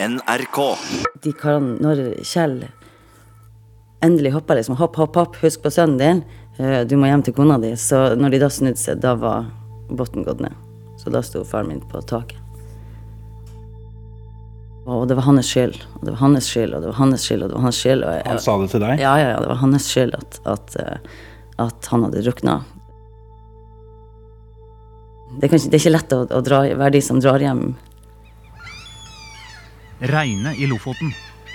NRK. De kan, når Kjell endelig hoppa liksom Hopp, hopp, hopp, husk på sønnen din. eh, Du må hjem til kona di. Så når de da snudde seg, da var bunnen gått ned. Så da sto faren min på taket. Og det var hans skyld, og det var hans skyld, og det var hans skyld. og det var hans skyld. Og jeg, Han sa det til deg? Ja, ja, ja, det var hans skyld at, at, eh, at han hadde drukna. Det er, kanskje, det er ikke lett å, å dra, være de som drar hjem Reine i Lofoten.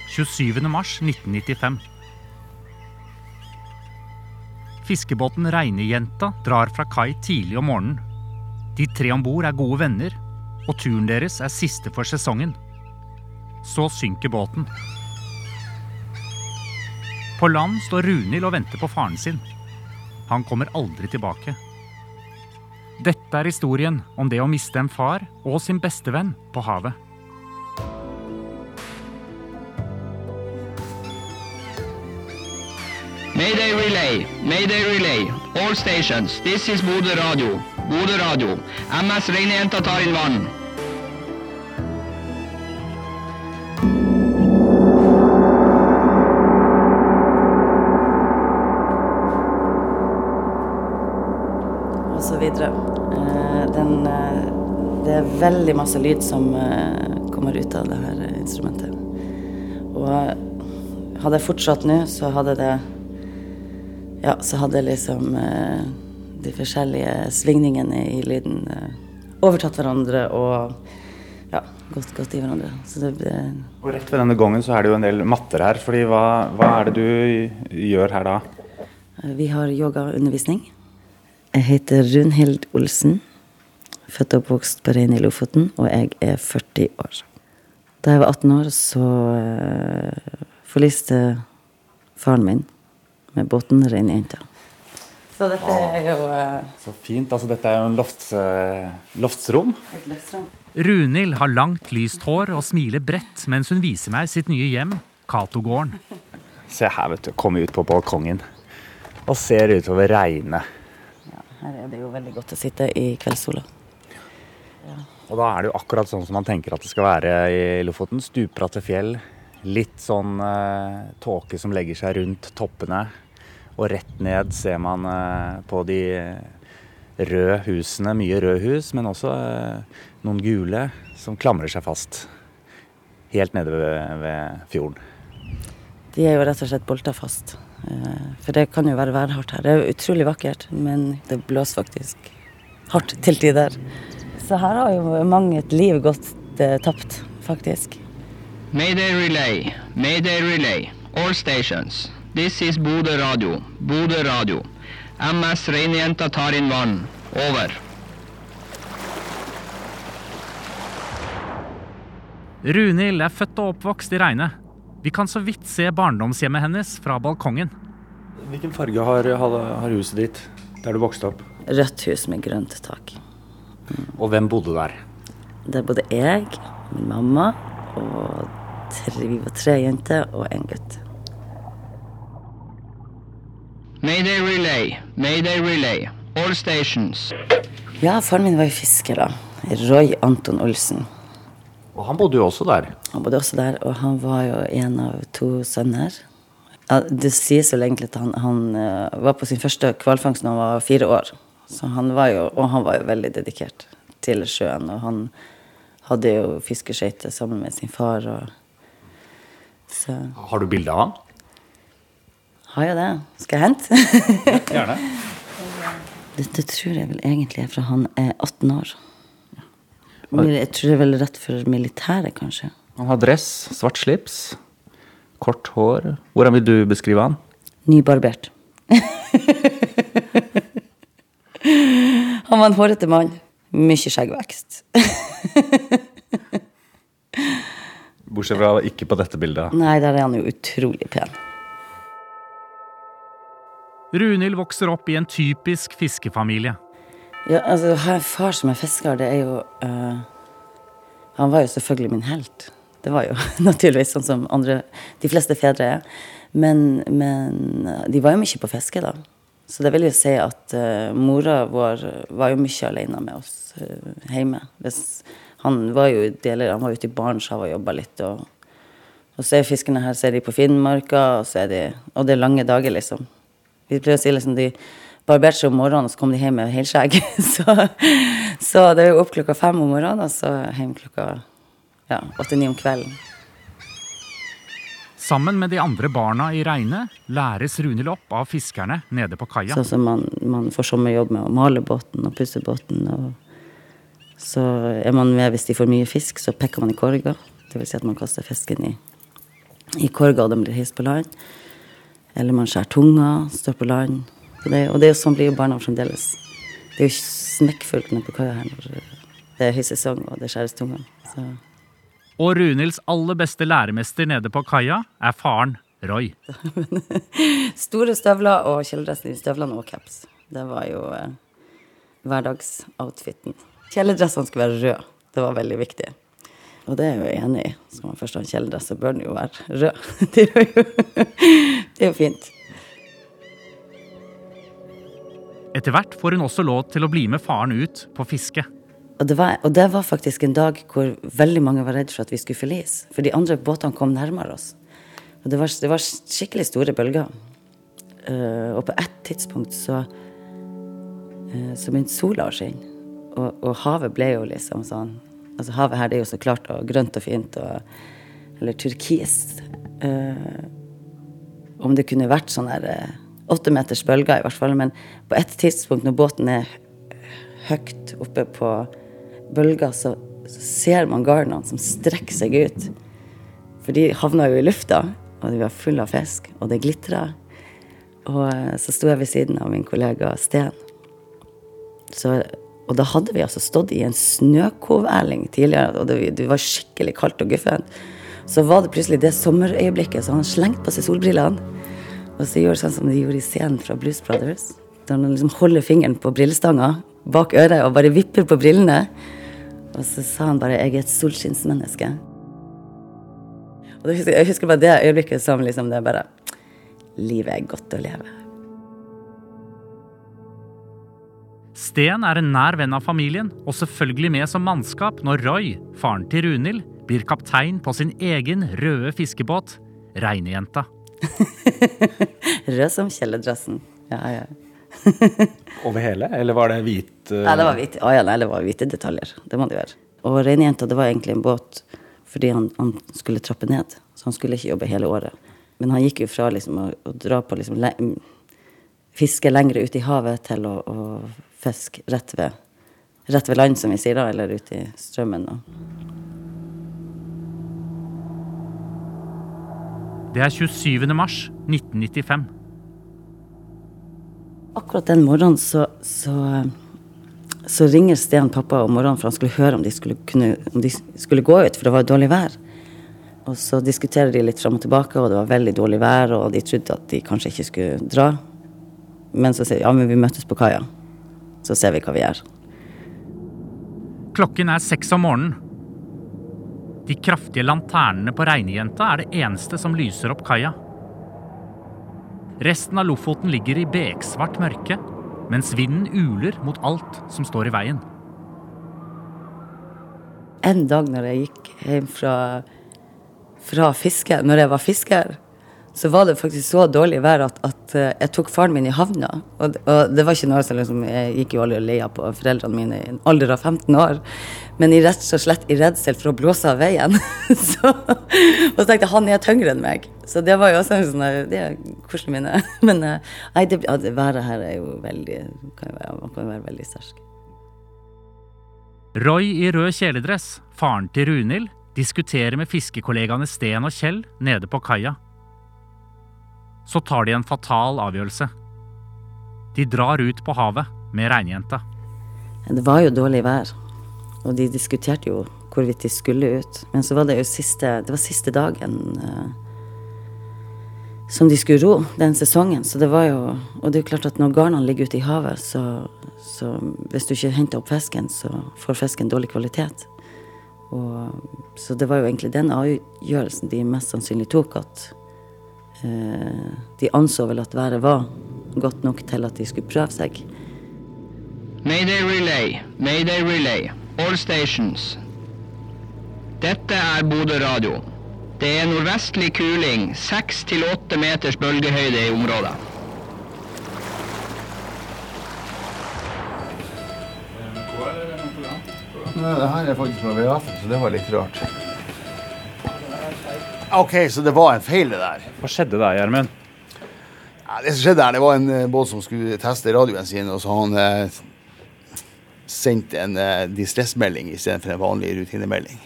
27. mars 1995. Fiskebåten Reinejenta drar fra kai tidlig om morgenen. De tre om bord er gode venner, og turen deres er siste for sesongen. Så synker båten. På land står Runhild og venter på faren sin. Han kommer aldri tilbake. Dette er historien om det å miste en far og sin bestevenn på havet. Mayday relay, mayday relay. All stations, this is Bodø radio. Bodø radio. MS Reinejenta tar inn vann. og så videre. Eh, Den, eh, det er veldig masse lyd som eh, kommer ut av det her instrumentet. Og hadde jeg fortsatt nå, så hadde det Ja, så hadde liksom eh, de forskjellige svingningene i lyden eh, overtatt hverandre og ja, gått, godt i hverandre. Så det ble Og rett ved denne gangen så er det jo en del matter her. fordi hva, hva er det du gjør her da? Eh, Vi har yogaundervisning. Jeg heter Runhild Olsen. Født og oppvokst på Rein i Lofoten, og jeg er 40 år. Da jeg var 18 år, så forliste faren min med båten Reinjenta. Så dette er jo uh, Så fint. altså Dette er jo en lofts, uh, loftsrom. et loftsrom. Runhild har langt, lyst hår og smiler bredt mens hun viser meg sitt nye hjem, Katogården. Se her, vet du. Komme ut på balkongen og ser utover regnet. Ja, Her er det jo veldig godt å sitte i kveldssola. Og da er det jo akkurat sånn som man tenker at det skal være i Lofoten. Stupbratte fjell. Litt sånn eh, tåke som legger seg rundt toppene. Og rett ned ser man eh, på de røde husene, mye røde hus, men også eh, noen gule som klamrer seg fast. Helt nede ved, ved fjorden. De er jo rett og slett bolta fast. Eh, For det kan jo være værhardt her. Det er utrolig vakkert, men det blåser faktisk hardt til tider. Så her har jo mange et liv gått tapt, faktisk. Mayday relay, mayday relay. All stations, this is Bodø radio. Bodø radio. MS Reinjenta tar inn vann. Over. Runhild er født og oppvokst i Reine. Vi kan så vidt se barndomshjemmet hennes fra balkongen. Hvilken farge har, har, har huset ditt der du vokste opp? Rødt hus med grønt tak. Og hvem bodde der? Der bodde jeg, min mamma, og tre, vi var tre jenter og en gutt. Mayday relay, mayday relay. All stations. Ja, faren min var jo fisker, da. Roy Anton Olsen. Og han bodde jo også der. Han bodde også der, og han var jo en av to sønner. Ja, det sies vel egentlig at han, han eh, var på sin første hvalfangst da han var fire år. Så han var jo, og han var jo veldig dedikert til sjøen. Og han hadde jo fiskeskøyter sammen med sin far. Og, så Har du bilde av han? Har jeg det. Skal jeg hente? Gjerne. Dette tror jeg vel egentlig er fra han er 18 år. Jeg tror det er vel rett for militæret, kanskje. Han har dress, svart slips, kort hår. Hvordan vil du beskrive han? Nybarbert. han var en hårete mann. Mye skjeggvekst. Bortsett fra ikke på dette bildet. Nei, der er han jo utrolig pen. Runhild vokser opp i en typisk fiskefamilie. Ja, altså, Å ha en far som er fisker, det er jo uh, Han var jo selvfølgelig min helt. Det var jo naturligvis sånn som andre, de fleste fedre er. Men, men de var jo mye på fiske, da. Så det vil jo si at uh, mora vår var jo mye alene med oss uh, hjemme. Hvis Han var jo deler, han var ute i Barentshavet og jobba litt. Og, og så er fiskene her, så er de på Finnmarka, og, så er de, og det er lange dager, liksom. Vi pleier å si liksom de barberte seg om morgenen, og så kom de hjem med helskjegg. så, så det er jo opp klokka fem om morgenen, og så hjem klokka ja, åtte-ni om kvelden. Sammen med de andre barna i regnet læres Runhild opp av fiskerne nede på kaia. Sånn som man, man får sommerjobb med å male båten og pusse båten. Og så er man med hvis de får mye fisk, så pekker man i korga. Det vil si at man kaster fisken i, i korga, og den blir heist på land. Eller man skjærer tunga, på land. Det, og det er sånn blir jo barna fremdeles. Det er jo smekkfullt nede på kaia her når det er høysesong og det skjæres tunga. Så Og Runhilds aller beste læremester nede på kaia er faren, Roy. Store støvler og kjeledressen i støvlene og caps. Det var jo eh, hverdagsoutfiten. Kjeledressene skulle være røde. Det var veldig viktig. Og det er jeg jo enig i. Skal man først ha en kjeledress, så bør den jo være rød. Det er jo, det er jo fint. Etter hvert får hun også lov til å bli med faren ut på fiske. Og det, var, og det var faktisk en dag hvor veldig mange var redd for at vi skulle forlise. For de andre båtene kom nærmere oss. Og det var, det var skikkelig store bølger. Uh, og på ett tidspunkt så, uh, så begynte sola å skinne. Og, og, havet ble jo liksom sånn Altså havet her det er jo så klart og grønt og fint og Eller turkis. Uh, om det kunne vært sånn der åtte meters bølger, i hvert fall. Men på et tidspunkt når båten er høyt oppe på bølger, så, så ser man garnene som strekker seg ut. For de havna jo i lufta, og de var fulle av fisk, og det glitra. Og så sto jeg ved siden av min kollega Sten. Så, og da hadde vi altså stått i en snøkovæling tidligere, og det, var skikkelig kaldt og guffent. Så var det plutselig det sommerøyeblikket, så han slengte på seg solbrillene. Og så gjorde sånn som de gjorde i scenen fra Blues Brothers. Da han liksom holder fingeren på brillestanga bak øret og bare vipper på brillene. Og så sa han bare 'jeg er et solskinnsmenneske'. Og Jeg husker bare det øyeblikket som liksom det bare Livet er godt å leve. Sten er en nær venn av familien, og selvfølgelig med som mannskap når Roy, faren til Runhild, blir kaptein på sin egen røde fiskebåt, Reinejenta. Rød som kjeledressen. Ja, ja. Over hele, eller var det hvit uh... Nei, det var hvite, oh, ja, nei, det var hvite detaljer. Det må det være. Og Reinejenta, det var egentlig en båt fordi han, han, skulle trappe ned. Så han skulle ikke jobbe hele året. Men han gikk jo fra liksom, å, å, dra på liksom, le, fiske lenger ute i havet til å, å fiske rett ved, rett ved land, som vi sier da, eller ute i strømmen. Da. Det er 27. mars 1995. Akkurat den morgenen så, så, så ringer Sten pappa om morgenen for han skulle høre om de skulle, kunne, om de skulle gå ut, for det var dårlig vær. Og så diskuterer de litt fram og tilbake, og det var veldig dårlig vær, og de trodde at de kanskje ikke skulle dra. Men så sier de ja, men vi møtes på kaia. Så ser vi hva vi gjør. Klokken er seks om morgenen. De kraftige lanternene på Reinejenta er det eneste som lyser opp kaia. Resten av Lofoten ligger i beksvart mørke, mens vinden uler mot alt som står i veien. En dag når jeg gikk hjem fra, fra fiske, når jeg var fisker, så var det faktisk så dårlig vær at, at jeg tok faren min i havna. Og, og det var ikke noe som liksom, Jeg gikk jo aldri og leia på foreldrene mine i en alder av 15 år. Men i rett og slett i redsel for å blåse av veien. så, og så tenkte jeg han er tyngre enn meg. Så det var jo også en sånn Det er koselig minne. Men nei, det, det været her er jo veldig kan være, Man kan være veldig sterk. Roy i rød kjeledress, faren til Runhild, diskuterer med fiskekollegaene Sten og Kjell nede på kaia. Så tar de en fatal avgjørelse. De drar ut på havet med reinjenta. Det var jo dårlig vær, og de diskuterte jo hvorvidt de skulle ut. Men så var det jo siste, det var siste dagen uh, som de skulle ro den sesongen. Så det var jo Og det er jo klart at når garnene ligger ute i havet, så, så hvis du ikke henter opp fisken, så får fisken dårlig kvalitet. Og, så det var jo egentlig den avgjørelsen de mest sannsynlig tok, at Eh, de anså vel at været var godt nok til at de skulle prøve seg. Mayday relay, mayday relay. All stations. Dette er Bodø radio. Det er nordvestlig kuling, 6-8 meters bølgehøyde i området. Nei, det her er faktisk fra VF, så det var litt rart. OK, så det var en feil, det der. Hva skjedde der, Gjermund? Ja, det som skjedde her, det var en eh, båt som skulle teste radioen sin, og så har han eh, sendt en eh, distressmelding istedenfor en vanlig rutinemelding.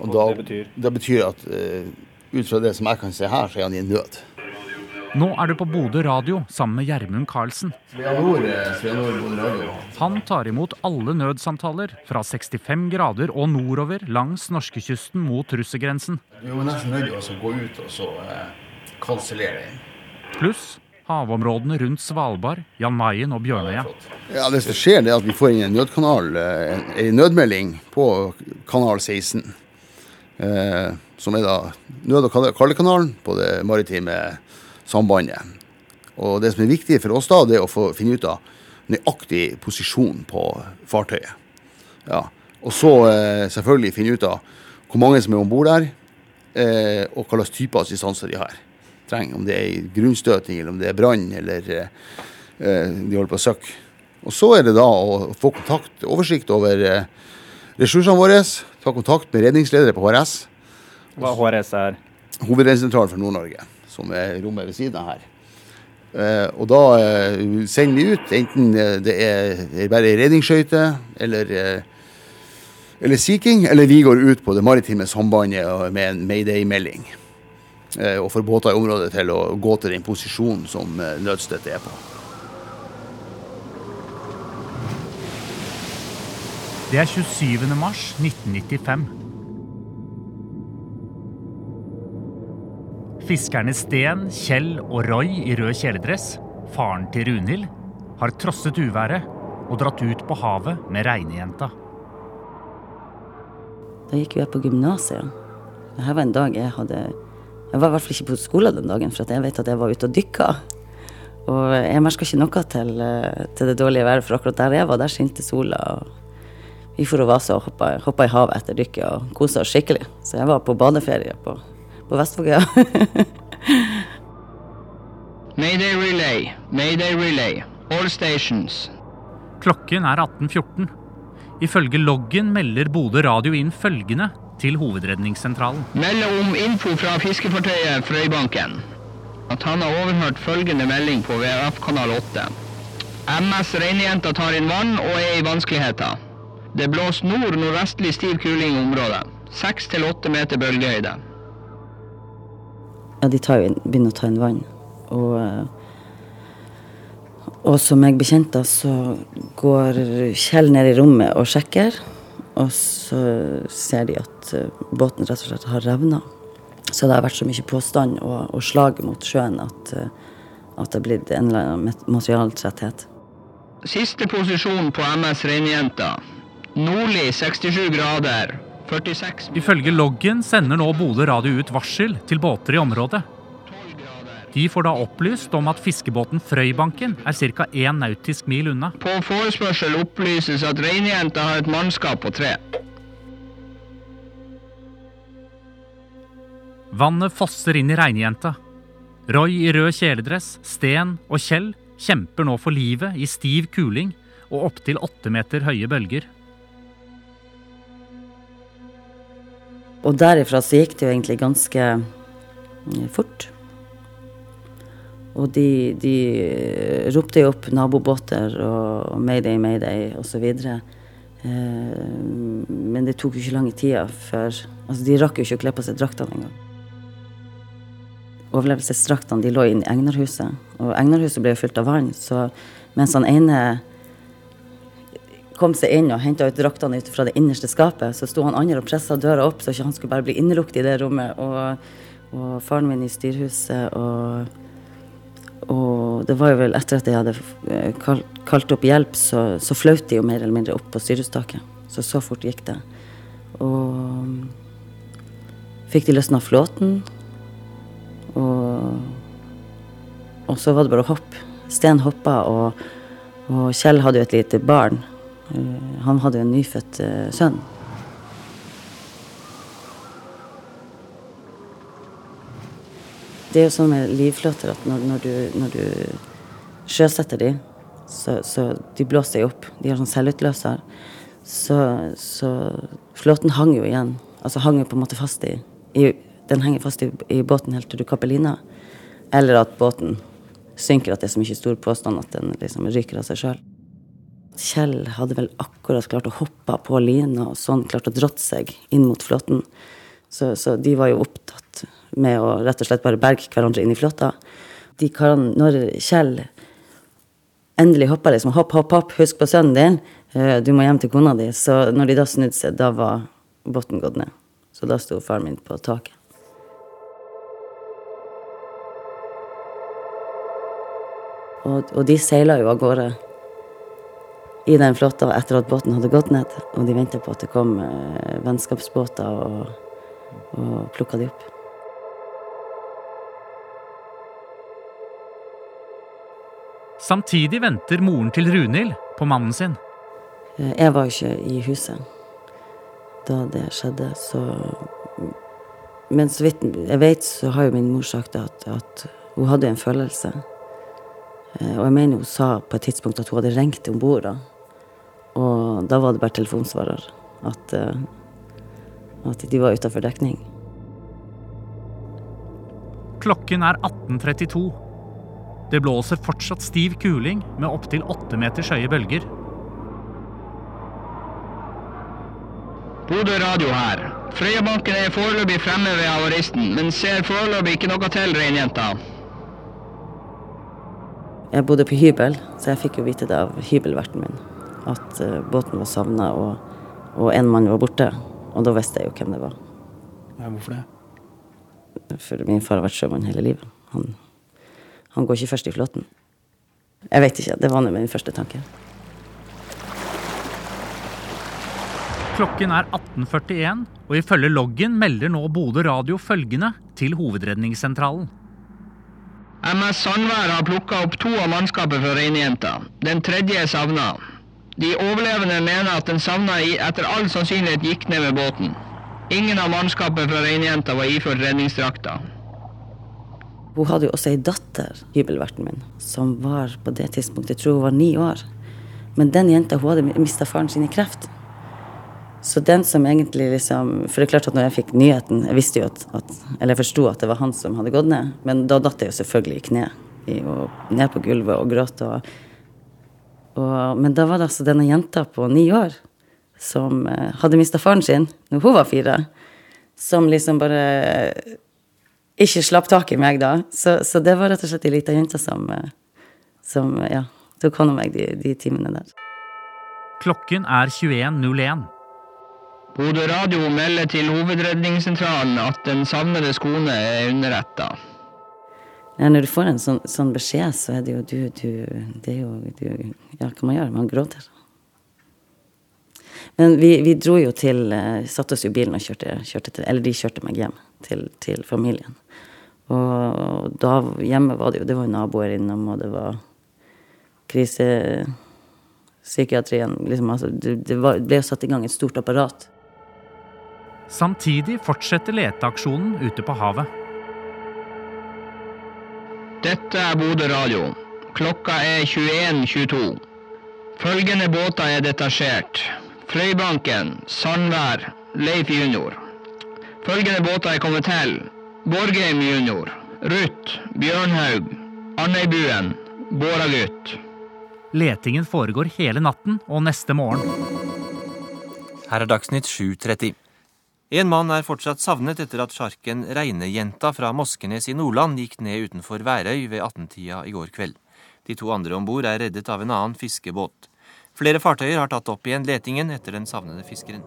Og, Og da, det betyr? det betyr at eh, ut fra det som jeg kan se her, så er han i nød. Nå er du på Bodø radio sammen med Gjermund Karlsen. Eh. Han tar imot alle nødsamtaler fra 65 grader og nordover langs norskekysten mot russergrensen. Vi var nesten nødt til å gå ut og så eh, kansellere den. Pluss havområdene rundt Svalbard, Jan Mayen og Bjørnøya. Ja, Det som skjer, det er at vi får inn en nødkanal, eh, en, nødmelding på kanal 16. Eh, som er da nød- og kal- kaldekanalen på det maritime sambandet. Og det som er viktig for oss da, det er å få finne ut av nøyaktig posisjon på fartøyet. Ja. Og så eh, selvfølgelig finne ut av hvor mange som er om bord der, eh, og hva slags type assistanse de har. Trenger, om det er grunnstøting, eller om det er brann, eller eh, eh, de holder på å søkke. Og så er det da å få kontakt, oversikt over eh, ressursene våre, ta kontakt med redningsledere på HRS, Hva HRS er? hovedredningssentralen for Nord-Norge, som er rommet ved siden av her. Eh, og da eh, sender vi ut, enten eh, det er er bare ei redningsskøyte eller, eh, eller Sea King, eller vi går ut på det maritime sambandet med en mayday-melding. Og får båter i området til å gå til den posisjonen som nødstøtte er på. Det er 27. mars 1995. Fiskerne Sten, Kjell og Roy i rød kjeledress, faren til Runhild, har trosset uværet og dratt ut på havet med reinejenta. Da gikk jeg på gymnaset. Dette var en dag jeg hadde Jeg var i hvert fall ikke på skolen den dagen, for jeg vet at jeg var ute og dykka. Og jeg merka ikke noe til, eh, til det dårlige været, for akkurat der jeg var, der skinte sola. Vi for å vase og hoppa, hoppa i havet etter dykket og kosa oss skikkelig. Så jeg var på badeferie på, på Vestvågøya. Mayday relay, mayday relay. All stations. Klokken er 18.14. Ifølge loggen melder Bodø radio inn følgende til hovedredningssentralen. Melder om info fra fiskefartøyet Frøybanken. At han har overhørt følgende melding på VF-kanal 8. MS Reinjenta tar inn vann og er i vanskeligheter. Det blåser nord-nordvestlig stiv kuling i området. 6-8 meter bølgehøyde. Ja, de inn, begynner å ta inn vann. Og, eh, og som jeg bekjente, så går Kjell ned i rommet og sjekker. Og så ser de at eh, båten rett og slett har revna. Så det har vært så mye påstand og, og slag mot sjøen at, eh, at det er blitt en eller annen mat- materialtretthet. Siste posisjon på MS Reinjenta. Nordlig 67 grader. 46 Ifølge loggen sender nå Bodø radio ut varsel til båter i området. De får da opplyst om at fiskebåten Frøybanken er ca. 1 nautisk mil unna. På forespørsel opplyses at Reinjenta har et mannskap på tre. Vannet fosser inn i regnjenta. Roy i rød kjeledress, Sten og Kjell kjemper nå for livet i stiv kuling og opptil åtte meter høye bølger. Og derifra så gikk det jo egentlig ganske eh, fort. Og de, de eh, ropte jo opp nabobåter og mayday, mayday osv. Eh, men det tok jo ikke lange tida før Altså, de rakk jo ikke å kle på seg draktene engang. Overlevelsesdraktene lå inne i Egnarhuset, og Egnarhuset ble jo fylt av vann. Så mens han ene kom seg inn og henta ut draktene ut fra det innerste skapet, så sto han andre og pressa døra opp, så ikke han skulle bare bli innelukket i det rommet. Og, og faren min i styrhuset og og det var jo vel etter at jeg hadde eh, kalt opp hjelp, så, så flaut de jo mer eller mindre opp på styrhustaket. Så så fort gikk det. Og fikk de løsna flåten. Og, og så var det bare å hoppe. Sten hoppa, og, og Kjell hadde jo et lite barn. Eh, han hadde jo en nyfødt eh, sønn. Det er jo sånn med livflåter at når, når, du, når du, sjøsetter de, så, så de blåser de opp. De har sånn selvutløser. Så, så, flåten hang jo igjen. Altså hang jo på en måte fast i, i Den henger fast i, i, båten helt til du kapper lina. Eller at båten synker, at det er så mye stor påstand at den liksom ryker av seg sjøl. Kjell hadde vel akkurat klart å hoppe på lina og sånn klart å dratt seg inn mot flåten. Så, så, de var jo opptatt med å rett og slett bare berge hverandre inn i flåta. De karene, når Kjell endelig hoppa liksom hopp, hopp, hopp, husk på sønnen din, eh, du må hjem til kona di. Så når de da snudde seg, da var båten gått ned. Så da sto faren min på taket. Og, og de seila jo av gårde i den flåtta etter at båten hadde gått ned. Og de venta på at det kom eh, vennskapsbåter og, og plukka de opp. Samtidig venter moren til Runhild på mannen sin. Eh, Jeg var ikke i huset da det skjedde, så Men så vidt jeg vet, så har jo min mor sagt at, at hun hadde en følelse. Eh, Og jeg mener hun sa på et tidspunkt at hun hadde ringt om bord. Og da var det bare telefonsvarer. At, eh, at de var utafor dekning. Klokken er 18.32. Det blåser fortsatt stiv kuling med opptil åtte meters høye bølger. Bodø radio her. Frøyabanken er foreløpig fremme ved havaristen, men ser foreløpig ikke noe til, reinjenta. Jeg bodde på hybel, så jeg fikk jo vite det av hybelverten min. At eh, båten var savna, og, og en mann var borte. Og da visste jeg jo hvem det var. Ja, hvorfor det? For min far har vært sjømann hele livet. Han, han går ikke først i flåten. Jeg vet ikke. Det var nå min første tanke. Klokken er 18.41, og ifølge loggen melder nå Bodø radio følgende til hovedredningssentralen. MS Sandvær har plukka opp to av mannskapet fra reinjenta. Den tredje er savna. De overlevende mener at den savna etter all sannsynlighet gikk ned med båten. Ingen av mannskapet fra reinjenta var iført redningsdrakta. Hun hadde jo også ei datter, hybelverten min, som var på det tidspunktet, jeg tror hun var ni år. Men den jenta hun hadde mista faren sin i kreft. Så den som egentlig liksom For det er klart at når jeg fikk nyheten Jeg visste jo at, at Eller jeg forsto at det var han som hadde gått ned. Men da datt jeg jo selvfølgelig i kne. I, og ned på gulvet og gråt. Og, og, men da var det altså denne jenta på ni år som eh, hadde mista faren sin når hun var fire. Som liksom bare ikke slapp tak i meg da. Så, så det var rett og slett ei lita jente som, eh, som ja, tok hånd om meg de, de timene der. Klokken er 21.01. Bodø radio melder til hovedredningssentralen at den savnede kone er underretta. Når du får en sånn, sånn beskjed, så er det jo du, du Det er jo du, Ja, hva man gjør? Man gråter. Men vi, vi dro jo til eh, Satte oss i bilen og kjørte, kjørte til Eller de kjørte meg hjem til, til familien. Og da hjemme var det jo Det var jo naboer innom, og det var krisepsykiatrien liksom, altså, det, det var, ble jo satt i gang et stort apparat. Samtidig fortsetter leteaksjonen ute på havet. Dette er Bodø radio. Klokka er 21.22. Følgende båter er detasjert. Fløibanken, Sandvær, Leif junior. Følgende båter er kommet til. Borgheim junior, Ruth, Bjørnhaug, Andøybuen, Båragutt. Letingen foregår hele natten og neste morgen. Her er Dagsnytt 7.30. En mann er fortsatt savnet etter at sjarken Reinejenta fra Moskenes i Nordland gikk ned utenfor Værøy ved 18-tida i går kveld. De to andre om bord er reddet av en annen fiskebåt. Flere fartøyer har tatt opp igjen letingen etter den savnede fiskeren.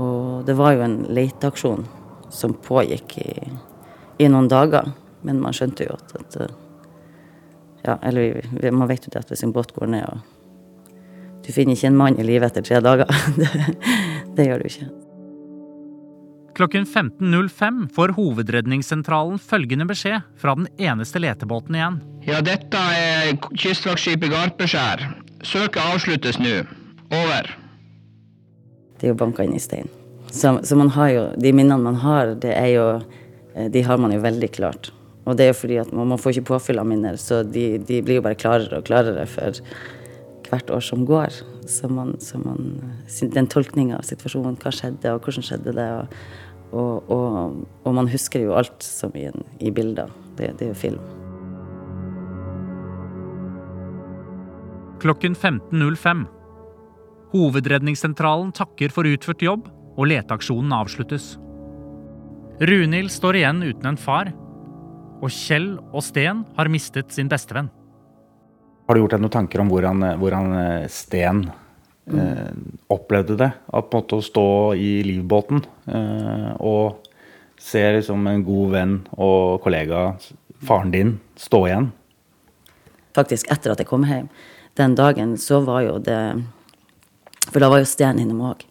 Og det var jo en leteaksjon som pågikk i, i noen dager. Men man skjønte jo at, at eh, Ja, eller man vet jo det at hvis en båt går ned og Du finner ikke en mann i live etter tre dager. det, det gjør du ikke. Klokken 15.05 får Hovedredningssentralen følgende beskjed fra den eneste letebåten igjen. Ja, dette er kystvaktskipet Garpeskjær. Søket avsluttes nå. Over. Det er jo banka inn i stein. Så, så man har jo De minnene man har, det er jo eh, de har man jo veldig klart. Og det er jo fordi at man, man får ikke påfyll av minner, så de, de, blir jo bare klarere og klarere for hvert år som går. Så man, så man Den tolkninga av situasjonen, hva skjedde, og hvordan skjedde det. Og, og, og, man husker jo alt som i, i bilder. Det, det er jo film. Klokken 15.05. Hovedredningssentralen takker for utført jobb, og leteaksjonen avsluttes. Runhild står igjen uten en far, og Kjell og Sten har mistet sin bestevenn. Har du gjort deg noen tanker om hvordan, hvordan eh, Sten eh, opplevde det? At på en måte å stå i livbåten eh, og se liksom en god venn og kollega, faren din, stå igjen? Faktisk etter at jeg kom hjem. Den dagen så var jo det For da var jo Sten innom òg.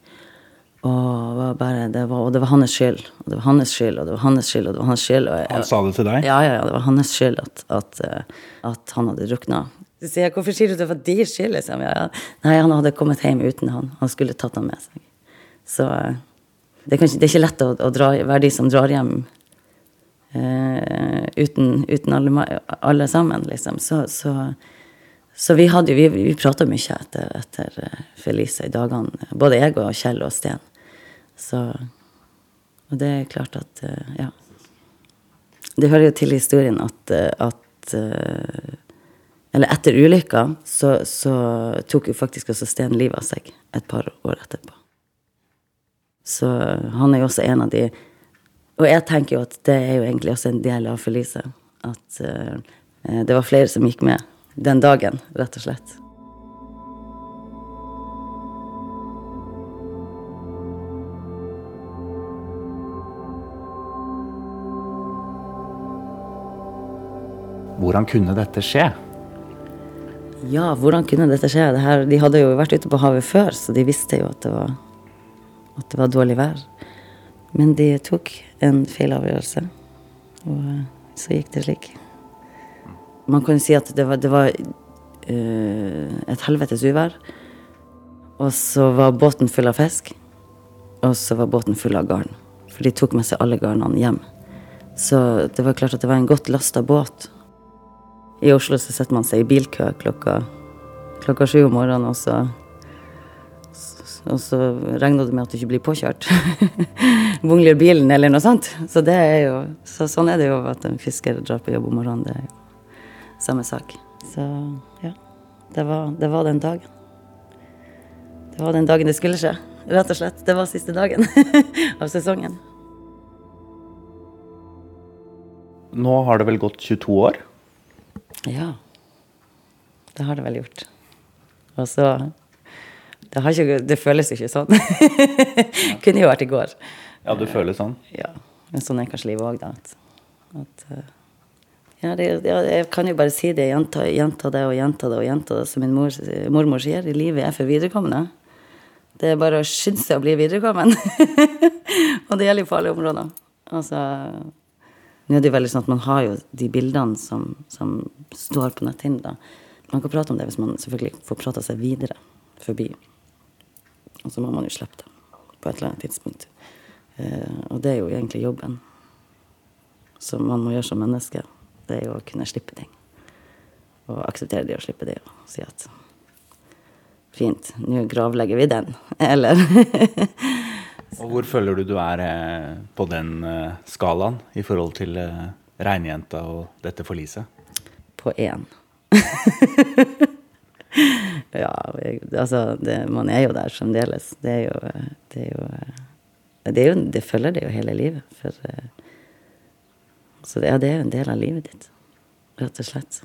Og, bare, det var, og det var hans skyld, og det var hans skyld, og det var hans skyld. og det var hans skyld. Jeg, Han sa det til deg? Ja, ja, ja, det var hans skyld at, at, eh, at han hadde drukna. Så sier jeg, hvorfor sier du det var din skyld? Liksom? Ja, ja. Nei, han hadde kommet hjem uten han. Han skulle tatt han med seg. Så eh, det er, kanskje, det er ikke lett å, å dra, være de som drar hjem eh, uten, uten alle, alle, sammen, liksom. Så, så, så vi hadde Vi, vi prata mye etter, etter eh, Felice i dagene. Både jeg og Kjell og Sten. Så Og det er klart at Ja. Det hører jo til historien at, at eller etter ulykka så, så, tok jo faktisk også Sten livet av seg et par år etterpå. Så han er jo også en av de Og jeg tenker jo at det er jo egentlig også en del av Felice. At uh, det var flere som gikk med den dagen, rett og slett. Hvordan kunne dette skje? Ja, hvordan kunne dette skje? Det her, de hadde jo vært ute på havet før, så de visste jo at det var, at det var dårlig vær. Men de tok en feil avgjørelse, og så gikk det slik. Man kan jo si at det var, det var uh, et helvetes uvær. Og så var båten full av fisk, og så var båten full av garn. For de tok med seg alle garnene hjem. Så det var klart at det var en godt lasta båt. I Oslo så setter man seg i bilkø klokka, klokka sju om morgenen, og så og så regner du med at du ikke blir påkjørt. Bungler bilen eller noe sånt. Så det er jo, så sånn er det jo at en fisker drar på jobb om morgenen. Det er jo samme sak. Så ja. Det var, det var den dagen. Det var den dagen det skulle skje. Rett og slett. Det var siste dagen av sesongen. Nå har det vel gått 22 år? Ja. Det har det vel gjort. Og så det, ikke, det, føles ikke sånn. Kunne jo vært i går. Ja, du føler sånn? Ja. Men sånn er kanskje livet òg, da. At, at, eh, ja, det, ja, jeg kan jo bare si det, gjenta, gjenta, det og gjenta det og gjenta det, som min mor, mormor sier. Livet er for viderekommende. Det er bare å skynde seg å bli viderekommen. og det gjelder jo på alle områder. Altså nå er det veldig sånn at man har jo de bildene som, som står på netthinnen. Man kan prate om det hvis man selvfølgelig får prata seg videre forbi. Og så må man jo slippe det på et eller annet tidspunkt. Eh, og det er jo egentlig jobben som man må gjøre som menneske. Det er jo å kunne slippe ting. Og akseptere det og slippe det og si at fint, nå gravlegger vi den. Eller Og hvor føler du du er eh, på den eh, skalaen i forhold til regnjenta og dette forliset? På én. ja, altså det, Man er jo der fremdeles. Det er jo Det, er jo, det, er jo, det følger det jo hele livet. For, så det, ja, det er jo en del av livet ditt, rett og slett.